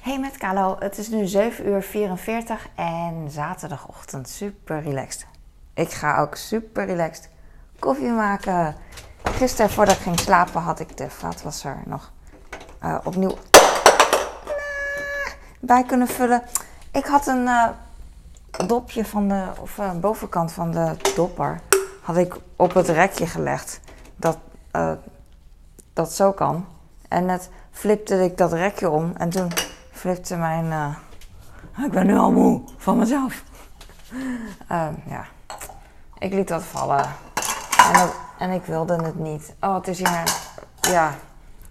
Hey met Kalo, het is nu 7 uur 44 en zaterdagochtend super relaxed. Ik ga ook super relaxed koffie maken. Gisteren voordat ik ging slapen had ik de vaatwasser nog uh, opnieuw bij kunnen vullen. Ik had een uh, dopje van de, of uh, bovenkant van de dopper, had ik op het rekje gelegd. Dat, dat zo kan. En net flipte ik dat rekje om en toen flipte mijn. Uh, ik ben nu al moe van mezelf. Uh, ja, ik liet dat vallen. En, en, ik wilde het niet. Oh, het is hier. Ja,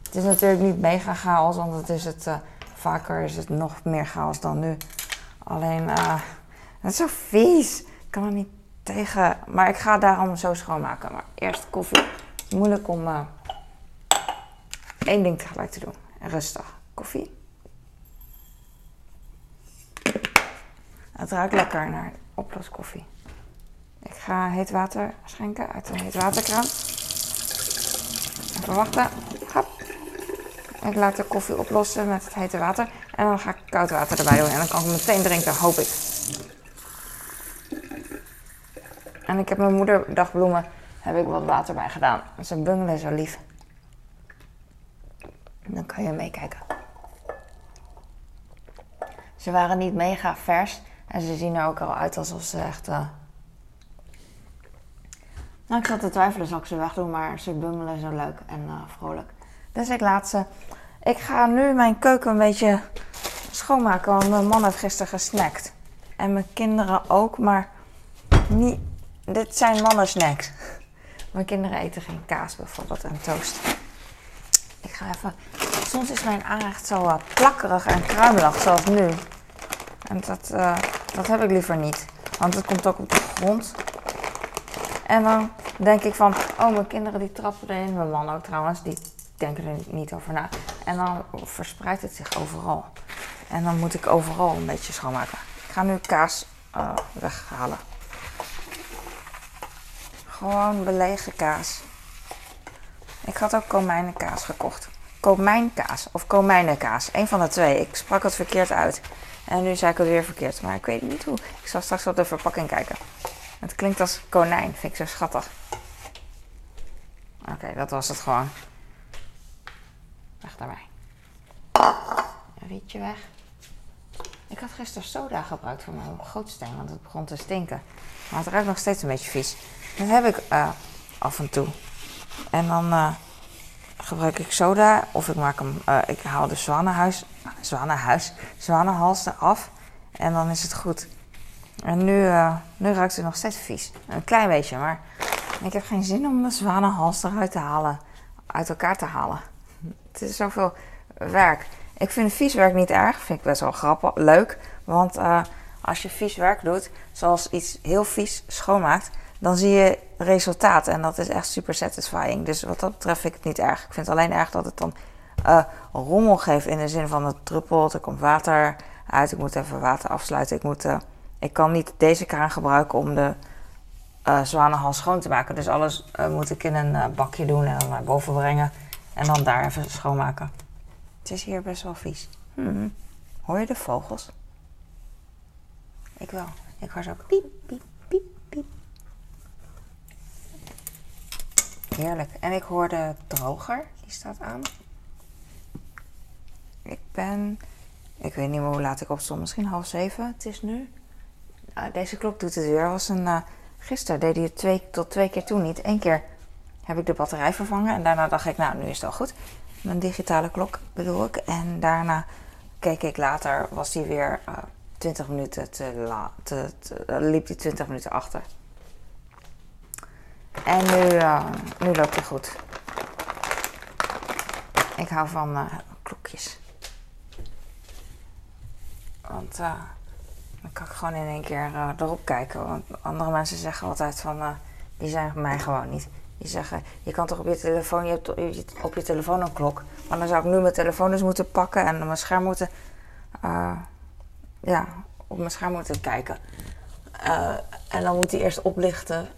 het is natuurlijk niet mega chaos, want het is het. Uh, vaker is het nog meer chaos dan nu. Alleen, uh, het is zo vies. Ik kan er niet tegen. Maar ik ga daarom zo schoonmaken. Maar eerst koffie. Moeilijk om één ding tegelijk te doen. Rustig. Koffie. Het ruikt lekker naar oploskoffie. Ik ga heet water schenken uit de heet waterkraan. Even wachten. Ik laat de koffie oplossen met het hete water. En dan ga ik koud water erbij doen. En dan kan ik meteen drinken, hoop ik. En ik heb mijn moeder dagbloemen heb ik wat water bij gedaan. Ze bungelen zo lief. Dan kan je meekijken. Ze waren niet mega vers. En ze zien er ook al uit alsof ze echt. Uh... Nou, ik zat te twijfelen, zal ik ze wegdoen, maar ze bummelen zo leuk en uh, vrolijk. Dus ik laat ze. Ik ga nu mijn keuken een beetje schoonmaken, want mijn man heeft gisteren gesnackt. En mijn kinderen ook, maar niet. Dit zijn mannensnacks. Mijn kinderen eten geen kaas bijvoorbeeld en toast. Ik ga even. Soms is mijn aanrecht zo uh, plakkerig en kruimelig, zoals nu. En dat, dat heb ik liever niet. Want het komt ook op de grond. En dan denk ik van, oh, mijn kinderen die trappen erin. Mijn man ook trouwens, die denken er niet over na. En dan verspreidt het zich overal. En dan moet ik overal een beetje schoonmaken. Ik ga nu kaas uh, weghalen. Gewoon belegen kaas. Ik had ook komijnenkaas gekocht. Komijnkaas of komijnenkaas. Een van de twee. Ik sprak het verkeerd uit. En nu zei ik het weer verkeerd, maar ik weet niet hoe. Ik zal straks op de verpakking kijken. Het klinkt als konijn, vind ik zo schattig. Oké, dat was het gewoon. Weg daarbij. Een rietje weg. Ik had gisteren soda gebruikt voor mijn gootsteen, want het begon te stinken. Maar het ruikt nog steeds een beetje vies. Dat heb ik uh, af en toe. En dan uh, gebruik ik soda of ik maak hem, uh, ik haal de zwanenhuis, zwanenhuis, zwanenhals eraf en dan is het goed. En nu, uh, nu ruikt het nog steeds vies. Een klein beetje, maar ik heb geen zin om de zwanenhals eruit te halen, uit elkaar te halen. Het is zoveel werk. Ik vind vies werk niet erg, vind ik best wel grappig, leuk. Want uh, als je vies werk doet, zoals iets heel vies schoonmaakt, dan zie je resultaat. En dat is echt super satisfying. Dus wat dat betreft vind ik het niet erg. Ik vind het alleen erg dat het dan uh, rommel geeft in de zin van het druppelt, er komt water uit. Ik moet even water afsluiten. Ik, moet, uh, ik kan niet deze kraan gebruiken om de uh, zwanenhals schoon te maken. Dus alles moet ik in een bakje doen en dan naar boven brengen. En dan daar even schoonmaken. Het is hier best wel vies. Hmm. Hoor je de vogels? Ik wel. Ik hoor zo piep, piep, piep, piep. Heerlijk. En ik hoor de droger, die staat aan. Ik ben, ik weet niet meer hoe laat ik opstond, misschien half zeven. Het is nu. Uh, deze klok doet het weer. Was een, uh, gisteren deed hij het twee tot twee keer toe niet. Eén keer heb ik de batterij vervangen en daarna dacht ik, nou nu is het al goed. Mijn digitale klok bedoel ik. En daarna keek ik later, was die weer uh, 20 minuten te laat. Te, liep die 20 minuten achter. En nu, uh, nu loopt hij goed. Ik hou van uh, klokjes. Want uh, dan kan ik gewoon in één keer erop kijken. Want andere mensen zeggen altijd van, die zijn mij gewoon niet. Die zeggen, je kan toch op je telefoon, je hebt op je telefoon een klok. Maar dan zou ik nu mijn telefoon eens moeten pakken en mijn scherm moeten, ja, op mijn scherm moeten kijken. en dan moet hij eerst oplichten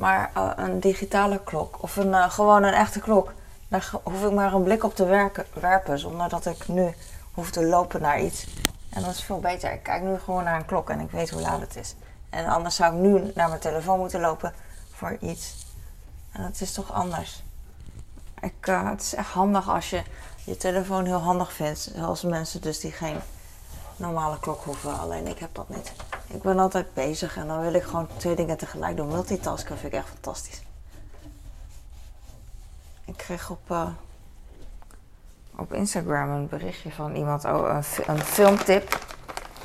maar uh, een digitale klok of een, uh, gewoon een echte klok, daar hoef ik maar een blik op te werpen zonder dat ik nu hoef te lopen naar iets. En dat is veel beter. Ik kijk nu gewoon naar een klok en ik weet hoe laat het is. En anders zou ik nu naar mijn telefoon moeten lopen voor iets. En dat is toch anders. Ik, uh, het is echt handig als je je telefoon heel handig vindt. Zoals mensen dus die geen normale klok hoeven. Alleen ik heb dat niet. Ik ben altijd bezig en dan wil ik gewoon twee dingen tegelijk doen. Multitasken vind ik echt fantastisch. Ik kreeg op, uh, op Instagram een berichtje van iemand, oh, een, filmtip.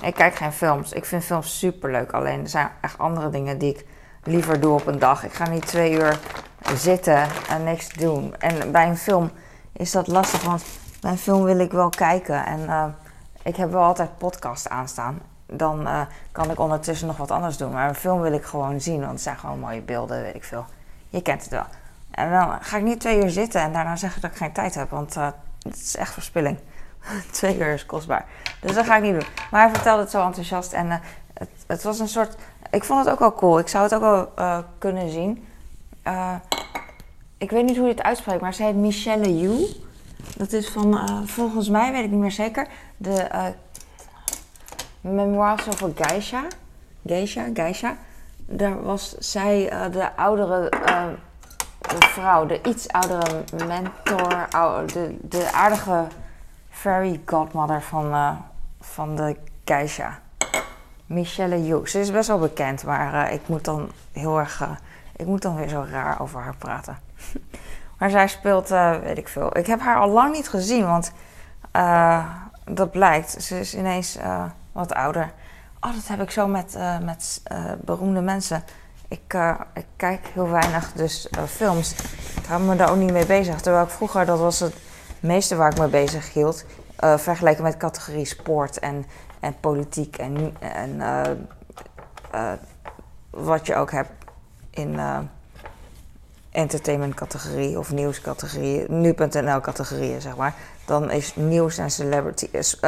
Ik kijk geen films. Ik vind films super leuk. Alleen er zijn echt andere dingen die ik liever doe op een dag. Ik ga niet twee uur zitten en niks doen. En bij een film is dat lastig, want bij een film wil ik wel kijken. En uh, ik heb wel altijd podcast aanstaan. Dan uh, kan ik ondertussen nog wat anders doen. Maar een film wil ik gewoon zien, want het zijn gewoon mooie beelden, weet ik veel. Je kent het wel. En dan ga ik niet twee uur zitten en daarna zeggen dat ik geen tijd heb, want uh, het is echt verspilling. twee uur is kostbaar. Dus dat ga ik niet doen. Maar hij vertelde het zo enthousiast en uh, het, het, was een soort. Ik vond het ook wel cool. Ik zou het ook wel kunnen zien. ik weet niet hoe je het uitspreekt, maar heet Michelle Yu. Dat is van, volgens mij, weet ik niet meer zeker, de Memoirs over Geisha. Geisha, Geisha. Daar was zij de oudere de vrouw, de iets oudere mentor, de, de aardige fairy godmother van, uh, van de Geisha. Michelle Hughes. Ze is best wel bekend, maar ik moet dan heel erg. Ik moet dan weer zo raar over haar praten. maar zij speelt, weet ik veel. Ik heb haar al lang niet gezien, want dat blijkt. Ze is ineens wat ouder. Oh, dat heb ik zo met, met beroemde mensen. Ik, uh, ik, kijk heel weinig dus films. Ik hou me daar ook niet mee bezig. Terwijl ik vroeger, dat was het meeste waar ik me bezig hield. Vergeleken met categorie sport en, en politiek en, en wat je ook hebt in entertainment categorie of nieuwscategorie, nu.nl categorieën zeg maar. Dan is nieuws en celebrities,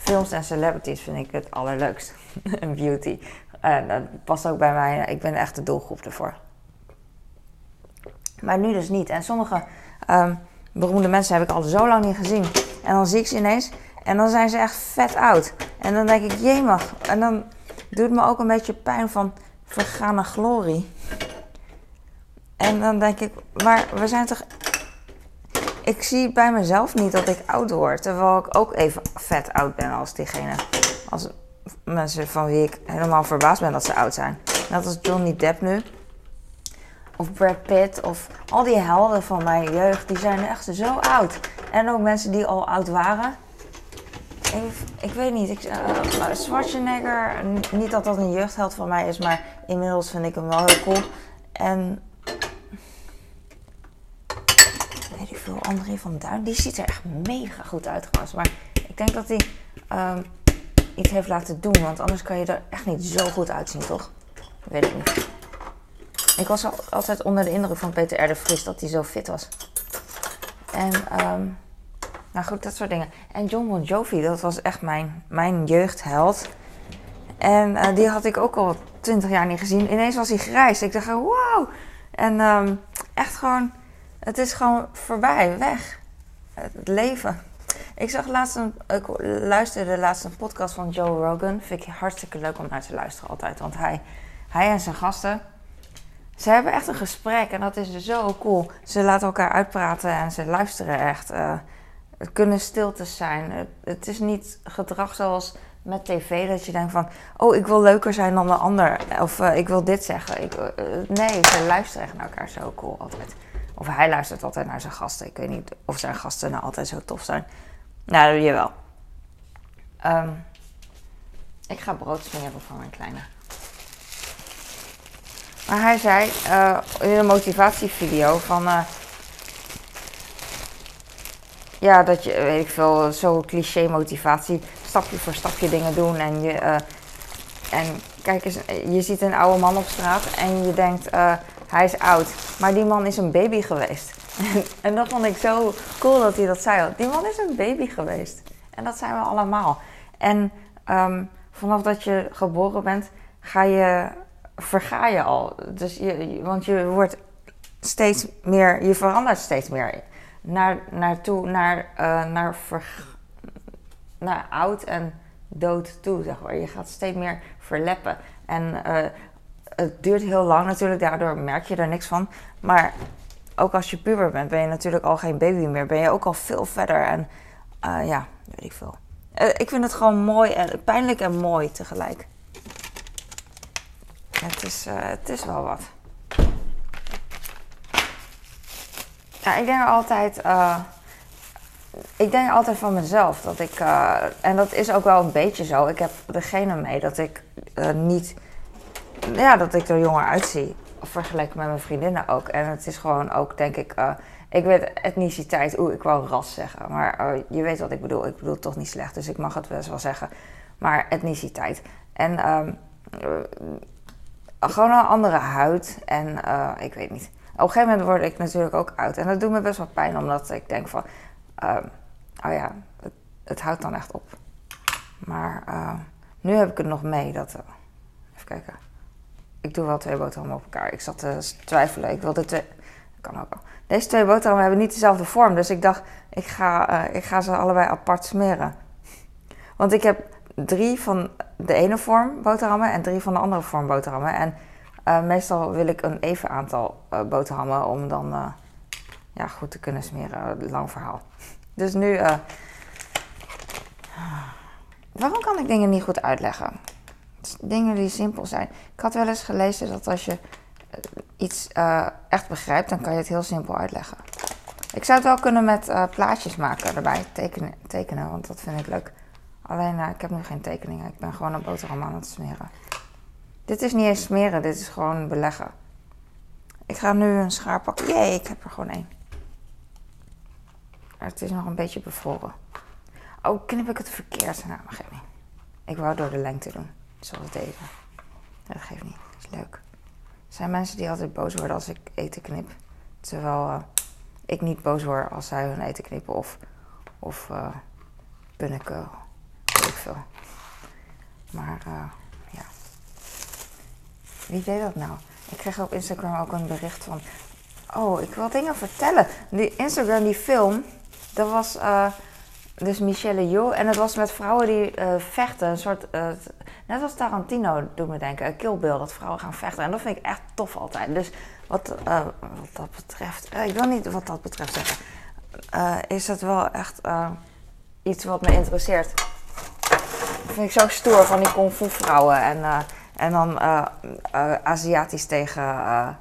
films en celebrities vind ik het allerleukst. beauty. En dat past ook bij mij. Ik ben echt de doelgroep ervoor. Maar nu dus niet. En sommige um, beroemde mensen heb ik al zo lang niet gezien. En dan zie ik ze ineens. En dan zijn ze echt vet oud. En dan denk ik, jemig. En dan doet het me ook een beetje pijn van vergane glorie. En dan denk ik, maar we zijn toch. Ik zie bij mezelf niet dat ik oud word. Terwijl ik ook even vet oud ben als diegene. Als mensen van wie ik helemaal verbaasd ben dat ze oud zijn. Net als Johnny Depp nu. Of Brad Pitt. Of al die helden van mijn jeugd. Die zijn echt zo oud. En ook mensen die al oud waren. Ik, weet niet. Ik, uh, Schwarzenegger. Niet dat dat een jeugdheld van mij is. Maar inmiddels vind ik hem wel heel cool. En... Weet ik veel. André van Duin. Die ziet er echt mega goed uit. Maar ik denk dat hij... Um, iets heeft laten doen. Want anders kan je er echt niet zo goed uitzien, toch? Weet ik niet. Ik was altijd onder de indruk van Peter R. de Vries dat hij zo fit was. En, um, nou goed, dat soort dingen. En John Bon Jovi, dat was echt mijn, mijn jeugdheld. En uh, die had ik ook al twintig jaar niet gezien. Ineens was hij grijs. Ik dacht, wow. En um, echt gewoon, het is gewoon voorbij, weg. Het leven. Ik zag laatst ik luisterde laatst een podcast van Joe Rogan. Vind ik hartstikke leuk om naar te luisteren altijd. Want hij, hij en zijn gasten, ze hebben echt een gesprek en dat is zo cool. Ze laten elkaar uitpraten en ze luisteren echt. Uh, het kunnen stiltes zijn. Het, is niet gedrag zoals met tv dat je denkt van... oh, ik wil leuker zijn dan de ander. Of uh, ik wil dit zeggen. Ik, uh, nee, ze luisteren echt naar elkaar zo cool altijd. Of hij luistert altijd naar zijn gasten. Ik weet niet of zijn gasten nou altijd zo tof zijn. Nou, je wel. Um, ik ga brood smeren voor mijn kleine. Maar hij zei uh, in een motivatievideo van... Uh, ja, dat je, weet ik veel, zo cliché motivatie. Stapje voor stapje dingen doen. En, je, uh, en kijk eens, je ziet een oude man op straat en je denkt, hij is oud. Maar die man is een baby geweest. En, dat vond ik zo cool dat hij dat zei. Die man is een baby geweest. En dat zijn we allemaal. En um, vanaf dat je geboren bent, ga je, verga je al. Dus je, want je wordt steeds meer, je verandert steeds meer naar, naartoe, naar, uh, naar ver, naar oud en dood toe, zeg maar. Je gaat steeds meer verleppen. En uh, het duurt heel lang natuurlijk, daardoor merk je er niks van. Maar ook als je puber bent, ben je natuurlijk al geen baby meer. Ben je ook al veel verder. En uh, ja, weet ik veel. Uh, ik vind het gewoon mooi en pijnlijk en mooi tegelijk. Het is, het is wel wat. Ja, ik denk altijd. Ik denk altijd van mezelf dat ik. En dat is ook wel een beetje zo. Ik heb degene mee dat ik niet. Ja, dat ik er jonger uitzie. Vergeleken met mijn vriendinnen ook. En het is gewoon ook, denk ik. ik weet etniciteit. Oeh, ik wou ras zeggen. Maar je weet wat ik bedoel. Ik bedoel toch niet slecht. Dus ik mag het best wel zeggen. Maar etniciteit. En. Um, gewoon een andere huid. En ik weet niet op een gegeven moment word ik natuurlijk ook oud. En dat doet me best wel pijn, omdat ik denk van... Uh, oh ja, het, het, houdt dan echt op. Maar nu heb ik het nog mee. Dat, even kijken. Ik doe wel twee boterhammen op elkaar. Ik zat te twijfelen. Ik wilde twee... Kan ook wel. Deze twee boterhammen hebben niet dezelfde vorm. Dus ik dacht, ik ga, eh, ik ga ze allebei apart smeren. Want ik heb drie van de ene vorm boterhammen en drie van de andere vorm boterhammen. En uh, meestal wil ik een even aantal uh, boterhammen om dan ja, goed te kunnen smeren. Lang verhaal. Dus nu. waarom kan ik dingen niet goed uitleggen? Dingen die simpel zijn. Ik had wel eens gelezen dat als je iets echt begrijpt, dan kan je het heel simpel uitleggen. Ik zou het wel kunnen met plaatjes maken erbij, tekenen, tekenen, want dat vind ik leuk. Alleen, ik heb nu geen tekeningen. Ik ben gewoon een boterham aan het smeren. Dit is niet eens smeren, dit is gewoon beleggen. Ik ga nu een schaar pakken. Jee, ik heb er gewoon één. Het is nog een beetje bevroren. Oh, knip ik het verkeerd? Nou, maar. Ik wou door de lengte doen. Zoals deze. Dat geeft niet. Dat is leuk. Er zijn mensen die altijd boos worden als ik eten knip. Terwijl uh, ik niet boos word als zij hun eten knippen. Of, of uh, punniken. Ik veel. Maar... Uh, wie deed dat nou? Ik kreeg op Instagram ook een bericht van... Oh, ik wil dingen vertellen. Die Instagram, die film, dat was dus Michelle Yeoh. En het was met vrouwen die vechten. Een soort, net als Tarantino doet me denken. Kill Bill, dat vrouwen gaan vechten. En dat vind ik echt tof altijd. Dus wat, wat dat betreft... ik wil niet wat dat betreft zeggen. is het wel echt iets wat me interesseert. Dat vind ik zo stoer van die kung fu vrouwen. En en dan Aziatisch tegen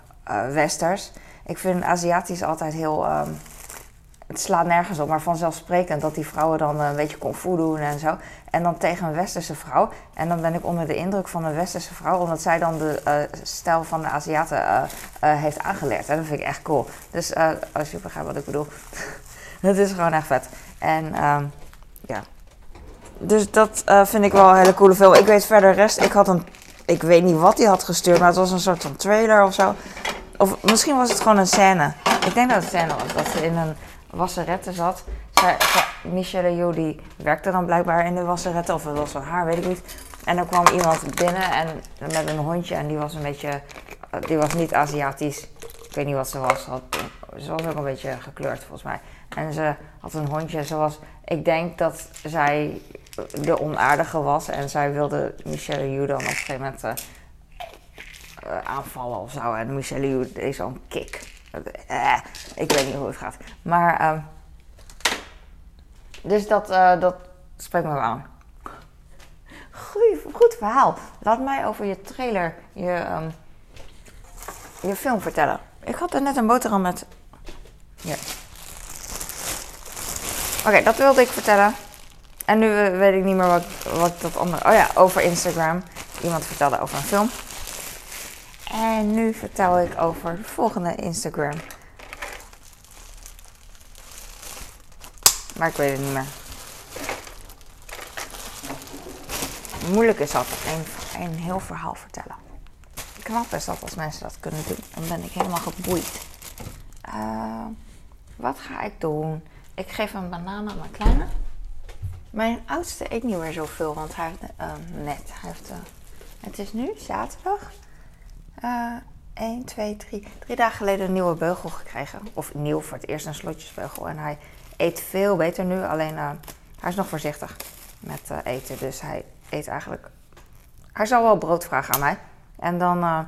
Westers. Ik vind Aziatisch altijd heel. Um, het slaat nergens op, maar vanzelfsprekend dat die vrouwen dan een beetje kung fu doen en zo. En dan tegen een westerse vrouw. En dan ben ik onder de indruk van een westerse vrouw, omdat zij dan de stijl van de Aziaten heeft aangeleerd. En dat vind ik echt cool. Dus als je begrijpt wat ik bedoel. het is gewoon echt vet. En um, ja. Dus dat vind ik wel een hele coole film. Ik weet verder rest. Ik had een ik weet niet wat hij had gestuurd, maar het was een soort van trailer of zo. Of misschien was het gewoon een scène. Ik denk dat het scène was, dat ze in een wasserette zat. Michelle Yeoh werkte dan blijkbaar in de wasserette, of het was van haar, weet ik niet. En dan kwam iemand binnen en, met een hondje en die was een beetje, die was niet Aziatisch. Ik weet niet wat ze was. ze was ook een beetje gekleurd volgens mij. En ze had een hondje zoals, ik denk dat zij de onaardige was. En zij wilde Michelle Yu dan op een gegeven moment uh, aanvallen of zo. En Michelle Yu deed zo'n kick. Uh, ik weet niet hoe het gaat. Maar, uh, dus dat, dat spreekt me wel aan. Goed verhaal. Laat mij over je trailer, je, um, je film vertellen. Ik had er net een boterham met. Ja. Oké, dat wilde ik vertellen. En nu eh, weet ik niet meer wat, wat dat andere. Oh ja, over Instagram. Iemand vertelde over een film. En nu vertel ik over de volgende Instagram. Maar ik weet het niet meer. Moeilijk is dat, een, een heel verhaal vertellen. Knap is dat als mensen dat kunnen doen. Dan ben ik helemaal geboeid. Uh, wat ga ik doen? Ik geef een banaan aan mijn kleine. Mijn oudste eet niet meer zoveel, want hij heeft uh, net. Hij heeft, uh, het is nu zaterdag. Uh, 1, 2, 3. Drie dagen geleden een nieuwe beugel gekregen. Of nieuw voor het eerst een slotjesbeugel. En hij eet veel beter nu, alleen uh, hij is nog voorzichtig. met eh, eten. Dus hij eet eigenlijk. Hij zal wel brood vragen aan mij. En dan. eh,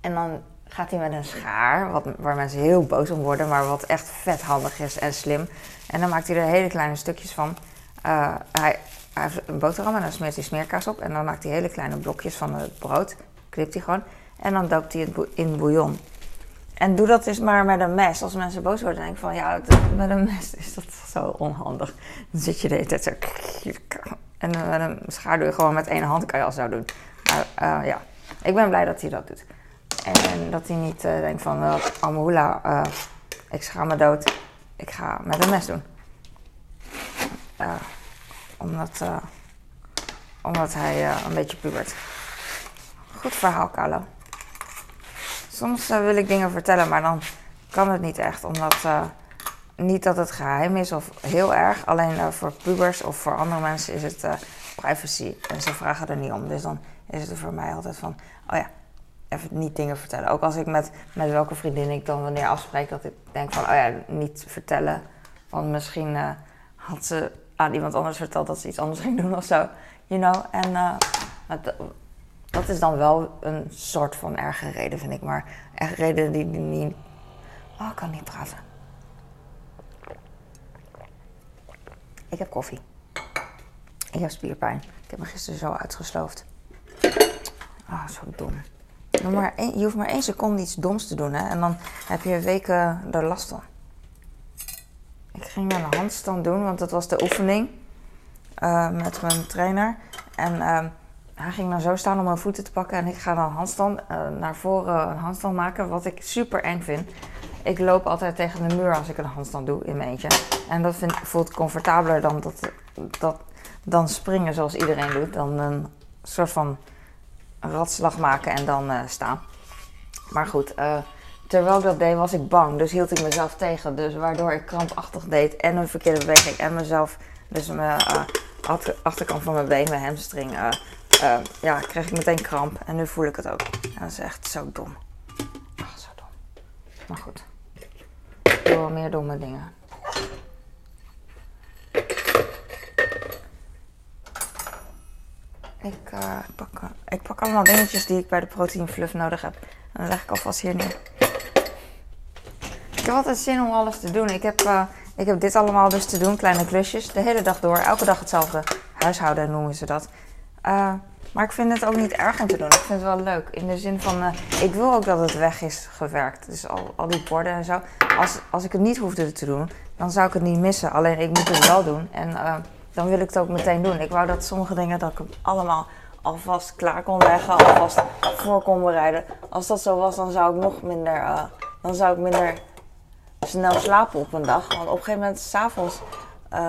en dan gaat hij met een schaar, wat, waar mensen heel boos om worden, maar wat echt vet handig is en slim. En dan maakt hij er hele kleine stukjes van. Eh, hij, hij heeft een boterham en dan smeert hij smeerkaas op. En dan maakt hij hele kleine blokjes van het brood. Knipt hij gewoon. En dan doopt hij het in bouillon. En doe dat dus maar met een mes. Als mensen boos worden, denk ik van ja, met een mes is dat zo onhandig. Dan zit je de hele tijd zo. En met een schaar doe je gewoon met één hand, kan je al zo doen. Maar eh, ja, ik ben blij dat hij dat doet. En dat hij niet eh, denkt van, uh, Amahula, eh, ik schaam me dood. Ik ga met een mes doen. Omdat, omdat hij een beetje pubert. Goed verhaal, Carlo. Soms eh, wil ik dingen vertellen, maar dan kan het niet echt. Omdat, eh, niet dat het geheim is of heel erg. Alleen eh, voor pubers of voor andere mensen is het privacy. En ze vragen er niet om. Dus dan is het voor mij altijd van, oh ja, even niet dingen vertellen. Ook als ik met, met welke vriendin ik dan wanneer afspreek, dat ik denk van, oh ja, niet vertellen. Want misschien had ze aan iemand anders verteld dat ze iets anders ging doen of zo. You know? En maar dat- is dan wel een soort van erge reden, vind ik. Maar echt reden die, niet... Oh, ik kan niet praten. Ik heb koffie. Ik heb spierpijn. Ik heb me gisteren zo uitgesloofd. Ah, zo dom. Maar je hoeft maar één seconde iets doms te doen, hè. En dan heb je weken er last van. Ik ging een handstand doen, want dat was de oefening. eh, met mijn trainer. En ehm, hij ging dan zo staan om mijn voeten te pakken. En ik ga dan handstand eh, naar voren een handstand maken. Wat ik super eng vind. Ik loop altijd tegen de muur als ik een handstand doe in mijn eentje. En dat vind, voelt comfortabeler dan, dat, dat, dan springen zoals iedereen doet. Dan een soort van ratslag maken en dan eh, staan. Maar goed, eh, terwijl ik dat deed was ik bang. Dus hield ik mezelf tegen. Dus waardoor ik krampachtig deed en een verkeerde beweging. En mezelf, dus mijn achter- achterkant van mijn been, mijn hamstring. Eh, ja, kreeg ik meteen kramp. En nu voel ik het ook. Dat is echt zo dom. Ach, zo dom. Maar goed. Ik doe wel meer domme dingen. Ik, eh, pak, eh, ik pak allemaal dingetjes die ik bij de protein fluff nodig heb. En dan leg ik alvast hier neer. Ik heb altijd zin om alles te doen. Ik heb, eh, ik heb dit allemaal dus te doen, kleine klusjes. De hele dag door, elke dag hetzelfde. Huishouden noemen ze dat. Eh, maar ik vind het ook niet erg om te doen. Ik vind het wel leuk. In de zin van, eh, ik wil ook dat het weg is gewerkt. Dus al, al die borden en zo. Als, als ik het niet hoefde te doen, dan zou ik het niet missen. Alleen ik moet het wel doen. En eh, dan wil ik het ook meteen doen. Ik wou dat sommige dingen, dat ik hem allemaal alvast klaar kon leggen. Alvast voor kon bereiden. Als dat zo was, dan zou ik nog minder, dan zou ik minder snel slapen op een dag. Want op een gegeven moment, s'avonds,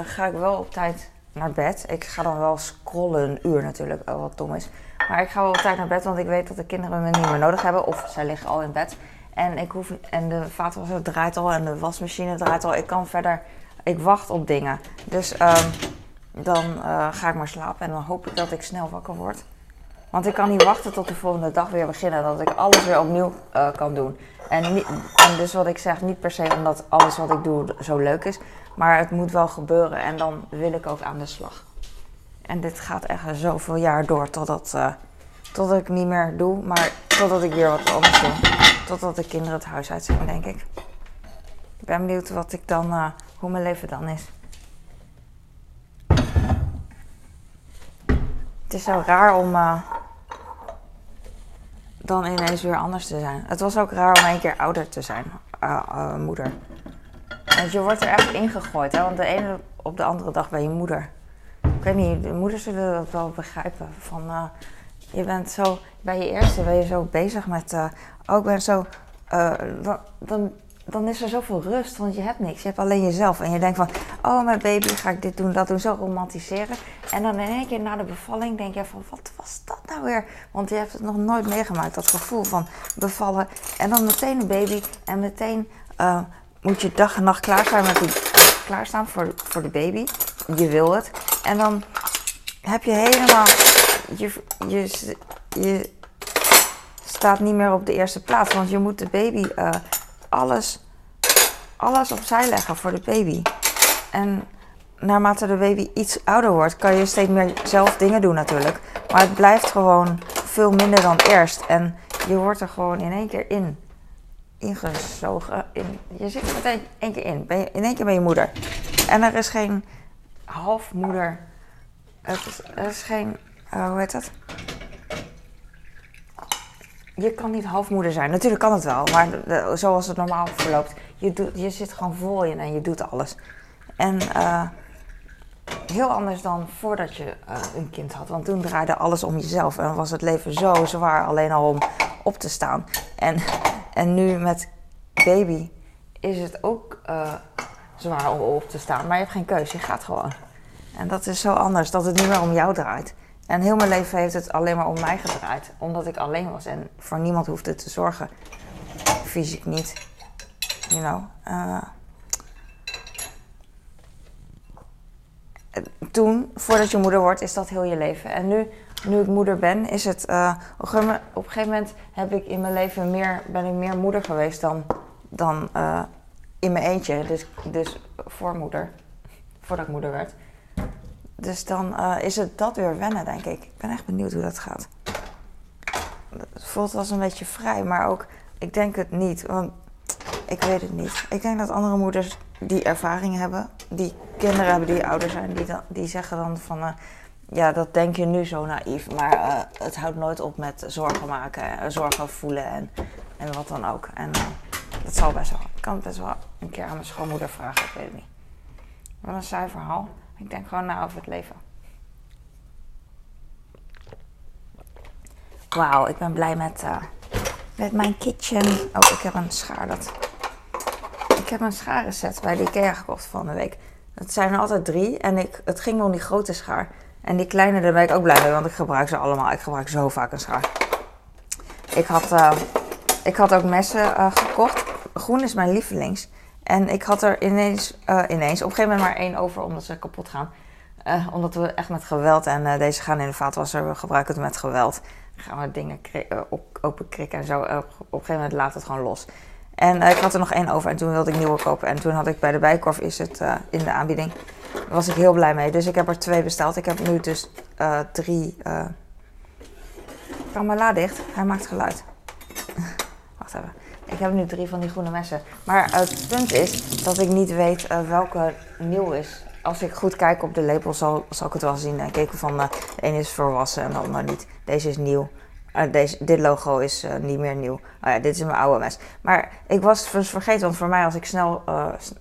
ga ik wel op tijd naar bed. Ik ga dan wel scrollen, een uur natuurlijk, wat dom is. Maar ik ga wel op tijd naar bed, want ik weet dat de kinderen me niet meer nodig hebben. Of zij liggen al in bed. En, ik hoef, en de vaatwasser draait al en de wasmachine draait al. Ik kan verder, ik wacht op dingen. Dus ehm, dan eh, ga ik maar slapen en dan hoop ik dat ik snel wakker word. Want ik kan niet wachten tot de volgende dag weer beginnen. Dat ik alles weer opnieuw eh, kan doen. En dus wat ik zeg, niet per se omdat alles wat ik doe zo leuk is. Maar het moet wel gebeuren en dan wil ik ook aan de slag. En dit gaat echt zoveel jaar door totdat, eh, totdat ik niet meer doe. Maar totdat ik weer wat anders doe. Totdat de kinderen het huis uit zijn, denk ik. Ik ben benieuwd wat ik dan, eh, hoe mijn leven dan is. Het is zo raar om eh, dan ineens weer anders te zijn. Het was ook raar om een keer ouder te zijn, moeder. Want je wordt er echt ingegooid, hè? want de ene op de andere dag ben je moeder. Ik weet niet, de moeders zullen dat wel begrijpen. Van, eh, je bent zo, bij je eerste ben je zo bezig met, eh, oh ik ben zo, eh, dan, dan, is er zoveel rust, want je hebt niks. Je hebt alleen jezelf. En je denkt van, oh mijn baby, ga ik dit doen, dat doen, zo romantiseren. En dan in één keer na de bevalling denk je van, wat was dat nou weer? Want je hebt het nog nooit meegemaakt, dat gevoel van bevallen. En dan meteen een baby en meteen moet je dag en nacht klaar zijn met die, klaarstaan voor, voor de baby. Je wil het. En dan heb je helemaal, je, je, je staat niet meer op de eerste plaats. Want je moet de baby eh, alles, alles opzij leggen voor de baby. En naarmate de baby iets ouder wordt, kan je steeds meer zelf dingen doen natuurlijk. Maar het blijft gewoon veel minder dan eerst. En je wordt er gewoon in één keer in. Ingezogen. In, je zit er meteen één keer in. Ben je, in één keer ben je moeder. En er is geen halfmoeder. Het is, er is geen. Uh, hoe heet dat? Je kan niet halfmoeder zijn. Natuurlijk kan het wel, maar zoals het normaal verloopt. Je, doet, je zit gewoon vol in en je doet alles. En uh, heel anders dan voordat je uh, een kind had. Want toen draaide alles om jezelf en was het leven zo zwaar alleen al om op te staan. En, en nu met baby is het ook uh, zwaar om op te staan. Maar je hebt geen keuze, je gaat gewoon. En dat is zo anders, dat het niet meer om jou draait. En heel mijn leven heeft het alleen maar om mij gedraaid. Omdat ik alleen was en voor niemand hoefde te zorgen. Fysiek niet. You know. Uh, toen, voordat je moeder wordt, is dat heel je leven. En nu, nu ik moeder ben, is het. Uh, op, een gegeven moment heb ik in mijn leven meer, ben ik meer moeder geweest dan, dan uh, in mijn eentje. Dus, dus voor moeder. Voordat ik moeder werd. Dus dan uh, is het dat weer wennen, denk ik. Ik ben echt benieuwd hoe dat gaat. Het voelt als een beetje vrij, maar ook, ik denk het niet. Want ik weet het niet. Ik denk dat andere moeders die ervaring hebben, die kinderen hebben die ouder zijn, die, dan, die zeggen dan van, ja, dat denk je nu zo naïef, maar uh, het houdt nooit op met zorgen maken, zorgen voelen en, en wat dan ook. En dat zal best wel. Ik kan het best wel een keer aan mijn schoonmoeder vragen, ik weet het niet. Wat een saai verhaal. Ik denk gewoon na over het leven. Wauw, ik ben blij met, met mijn kitchen. Oh, ik heb een schaar. Dat... Ik heb een scharenset bij de IKEA gekocht van de week. Het zijn er altijd drie en ik, het ging om die grote schaar. En die kleine, daar ben ik ook blij mee, want ik gebruik ze allemaal. Ik gebruik zo vaak een schaar. Ik had, uh, ik had ook messen uh, gekocht. Groen is mijn lievelings. En ik had er ineens, uh, ineens op een gegeven moment maar één over omdat ze kapot gaan. Omdat we echt met geweld en deze gaan in de vaatwasser, we gebruiken het met geweld. Dan gaan we dingen op, open krikken en zo. op een gegeven moment laat het gewoon los. En ik had er nog één over en toen wilde ik nieuwe kopen. En toen had ik bij de Bijkorf is het in de aanbieding. Daar was ik heel blij mee. Dus ik heb er twee besteld. Ik heb nu dus drie. Kan dicht? Hij maakt geluid. Wacht even. Ik heb nu drie van die groene messen. Maar het punt is dat ik niet weet uh, welke nieuw is. Als ik goed kijk op de label zal, zal ik het wel zien. En keken van uh, de ene is volwassen en de ander niet. Deze is nieuw. Deze, dit logo is niet meer nieuw. Oh ja, dit is mijn oude mes. Maar ik was vergeten, want voor mij als ik snel...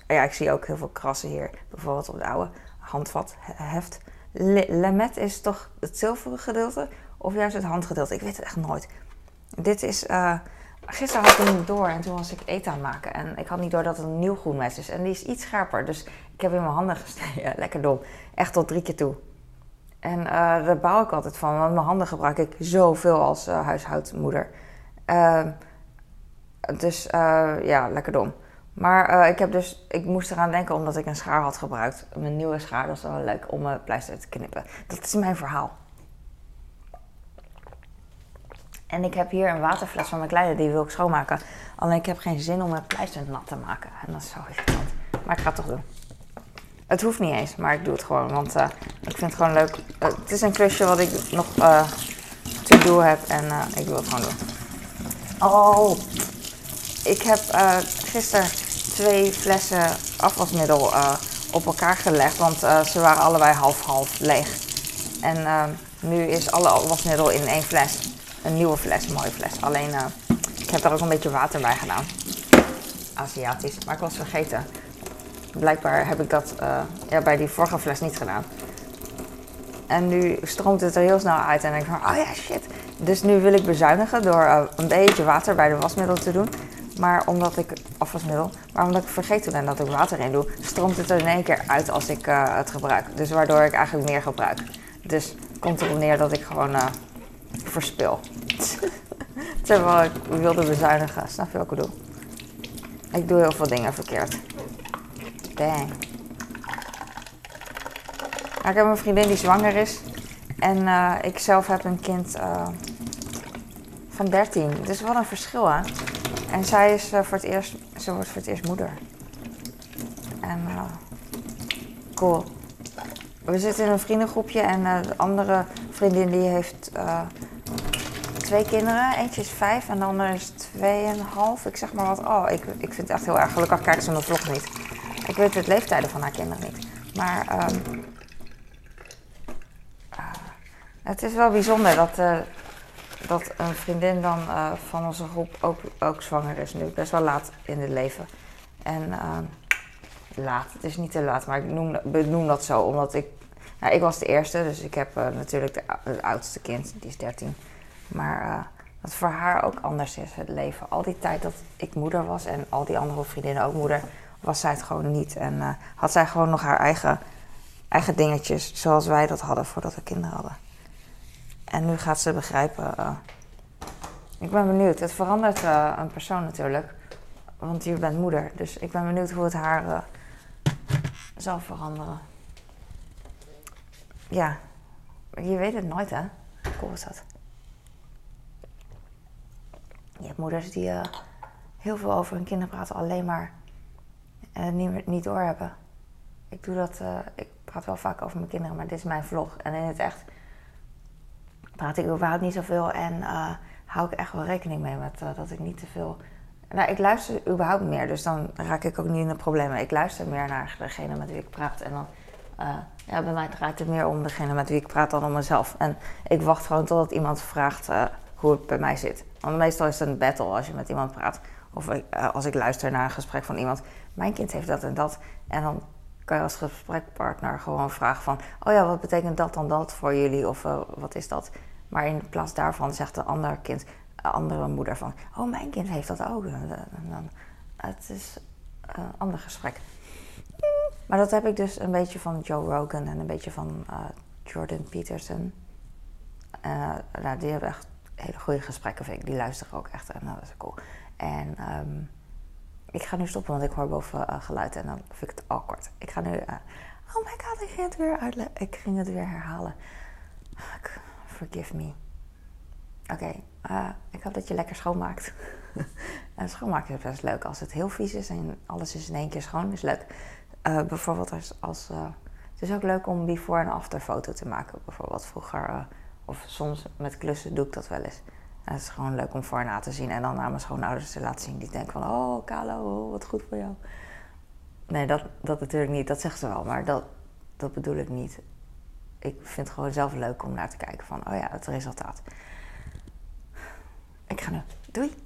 ja, ik zie ook heel veel krassen hier. Bijvoorbeeld op de oude handvat heft. Lemet is toch het zilveren gedeelte? Of juist het handgedeelte? Ik weet het echt nooit. Dit is Gisteren had ik hem door en toen was ik eten aan het maken. En ik had niet door dat het een nieuw groen mes is. En die is iets scherper. Dus ik heb in mijn handen gesneden. Lekker dom. Echt tot drie keer toe. En uh, daar bouw ik altijd van. Want mijn handen gebruik ik zoveel als uh, huishoudmoeder. Uh, dus ja, lekker dom. Maar ik, heb dus, ik moest eraan denken omdat ik een schaar had gebruikt. Mijn nieuwe schaar, dat is wel leuk om mijn pleister te knippen. Dat is mijn verhaal. En ik heb hier een waterfles van mijn kleine, die wil ik schoonmaken. Alleen ik heb geen zin om mijn pleister nat te maken. En dat is zo irritant. Maar ik ga het toch doen. Het hoeft niet eens, maar ik doe het gewoon. Want uh, ik vind het gewoon leuk. Uh, het is een klusje wat ik nog uh, te doen heb. En ik wil het gewoon doen. Oh, ik heb gisteren twee flessen afwasmiddel op elkaar gelegd. Want ze waren allebei half-half leeg. En nu is alle afwasmiddel in één fles een nieuwe fles, een mooie fles. Alleen, ik heb er ook een beetje water bij gedaan. Aziatisch. Maar ik was vergeten. Blijkbaar heb ik dat ja, bij die vorige fles niet gedaan. En nu stroomt het er heel snel uit en ik van, oh ja, shit. Dus nu wil ik bezuinigen door uh, een beetje water bij de wasmiddel te doen. Maar omdat ik, afwasmiddel, maar omdat ik vergeten ben dat ik water in doe, stroomt het er in één keer uit als ik uh, het gebruik. Dus waardoor ik eigenlijk meer gebruik. Dus komt erop neer dat ik gewoon verspil. Terwijl ik wilde bezuinigen. Snap je wat ik? Ik doe heel veel dingen verkeerd. Ik heb een vriendin die zwanger is. En uh, ik zelf heb een kind uh, van 13. Dus wat een verschil, hè? En zij is uh, voor het eerst, ze wordt voor het eerst moeder. En cool. we zitten in een vriendengroepje en eh, de andere vriendin die heeft eh, twee kinderen. Eentje is vijf en de andere is tweeënhalf. Ik zeg maar wat. Oh, ik, ik vind het echt heel erg gelukkig. Kijk ze mijn vlog niet. Ik weet het leeftijden van haar kinderen niet. Maar ehm, eh, het is wel bijzonder dat, eh, dat een vriendin dan eh, van onze groep ook, ook zwanger is nu. Best wel laat in het leven. En ehm, laat, het is niet te laat, maar ik noem, benoem dat zo omdat ik... Nou, ik was de eerste, dus ik heb natuurlijk de, het oudste kind, die is 13. Maar dat voor haar ook anders is, het leven. Al die tijd dat ik moeder was en al die andere vriendinnen ook moeder, was zij het gewoon niet. En eh, had zij gewoon nog haar eigen, eigen dingetjes, zoals wij dat hadden voordat we kinderen hadden. En nu gaat ze begrijpen. eh, ik ben benieuwd. Het verandert eh, een persoon natuurlijk. Want je bent moeder. Dus ik ben benieuwd hoe het haar zal veranderen. Ja, je weet het nooit hè. Cool is dat? Je hebt moeders die heel veel over hun kinderen praten, alleen maar niet, meer- niet doorhebben. Ik doe dat, eh, ik praat wel vaak over mijn kinderen, maar dit is mijn vlog. En in het echt praat ik überhaupt niet zoveel en eh, hou ik echt wel rekening mee met eh, dat ik niet te veel. Nou, ik luister überhaupt meer, dus dan raak ik ook niet in de problemen. Ik luister meer naar degene met wie ik praat. En dan, ja, bij mij draait het meer om degene met wie ik praat dan om mezelf. En ik wacht gewoon totdat iemand vraagt hoe het bij mij zit. Want meestal is het een battle als je met iemand praat. Of als ik luister naar een gesprek van iemand. Mijn kind heeft dat en dat. En dan kan je als gesprekpartner gewoon vragen van... Oh ja, wat betekent dat dan dat voor jullie? Of eh, wat is dat? Maar in plaats daarvan zegt de andere kind, de andere moeder van... Oh, mijn kind heeft dat ook. Dan, het is een ander gesprek. Maar dat heb ik dus een beetje van Joe Rogan en een beetje van eh, Jordan Peterson. Eh, nou, die hebben echt hele goede gesprekken, vind ik. Die luisteren ook echt en dat is cool. En ehm, ik ga nu stoppen, want ik hoor boven eh, geluid en dan vind ik het awkward. Ik ga nu... eh, oh my god, ik ging het weer uitleggen. Ik ging het weer herhalen. Fuck, Forgive me. Oké, eh, ik hoop dat je lekker schoonmaakt. en schoonmaken is best leuk. Als het heel vies is en alles is in één keer schoon, is leuk. Bijvoorbeeld als... als het is ook leuk om before- en after foto te maken. Bijvoorbeeld vroeger... of soms met klussen doe ik dat wel eens. Het is gewoon leuk om voor na te zien. En dan aan mijn schoonouders te laten zien. Die denken van... Oh, Kalo, oh, wat goed voor jou. Nee, dat, dat natuurlijk niet. Dat zeggen ze wel. Maar dat, dat bedoel ik niet. Ik vind het gewoon zelf leuk om naar te kijken van... Oh ja, het resultaat. Ik ga nu. Doei!